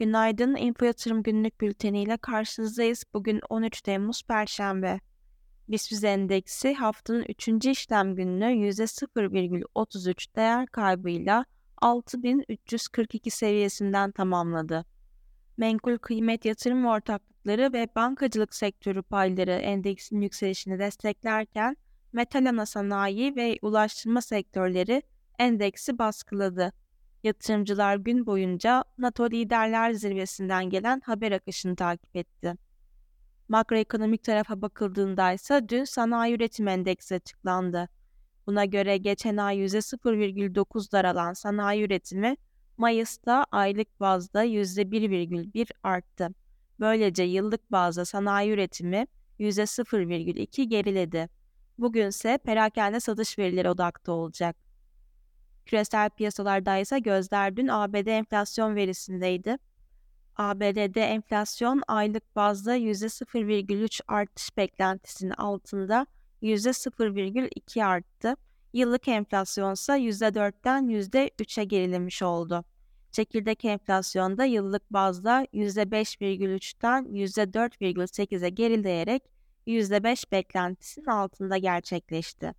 Günaydın, Info Yatırım Günlük Bülteni ile karşınızdayız. Bugün 13 Temmuz Perşembe. BIST endeksi haftanın 3. işlem gününü %0,33 değer kaybıyla 6342 seviyesinden tamamladı. Menkul kıymet yatırım ortaklıkları ve bankacılık sektörü payları endeksin yükselişini desteklerken metal ana sanayi ve ulaştırma sektörleri endeksi baskıladı. Yatırımcılar gün boyunca NATO liderler zirvesinden gelen haber akışını takip etti. Makroekonomik tarafa bakıldığında ise dün sanayi üretim endeksi açıklandı. Buna göre geçen ay %0,9 daralan sanayi üretimi Mayıs'ta aylık bazda %1,1 arttı. Böylece yıllık bazda sanayi üretimi %0,2 geriledi. Bugünse perakende satış verileri odakta olacak. Küresel piyasalarda ise gözler dün ABD enflasyon verisindeydi. ABD'de enflasyon aylık bazda %0,3 artış beklentisinin altında %0,2 arttı. Yıllık enflasyon ise %4'ten %3'e gerilemiş oldu. Çekirdek enflasyonda yıllık bazda %5,3'ten %4,8'e gerileyerek %5 beklentisinin altında gerçekleşti.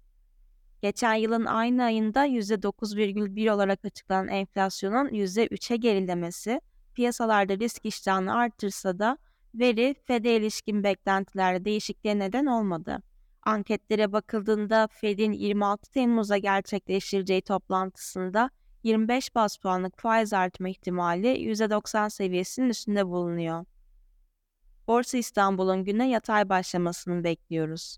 Geçen yılın aynı ayında %9,1 olarak açıklanan enflasyonun %3'e gerilemesi piyasalarda risk iştahını artırsa da veri FED'e ilişkin beklentilerde değişikliğe neden olmadı. Anketlere bakıldığında Fed'in 26 Temmuz'a gerçekleştireceği toplantısında 25 bas puanlık faiz artma ihtimali %90 seviyesinin üstünde bulunuyor. Borsa İstanbul'un güne yatay başlamasını bekliyoruz.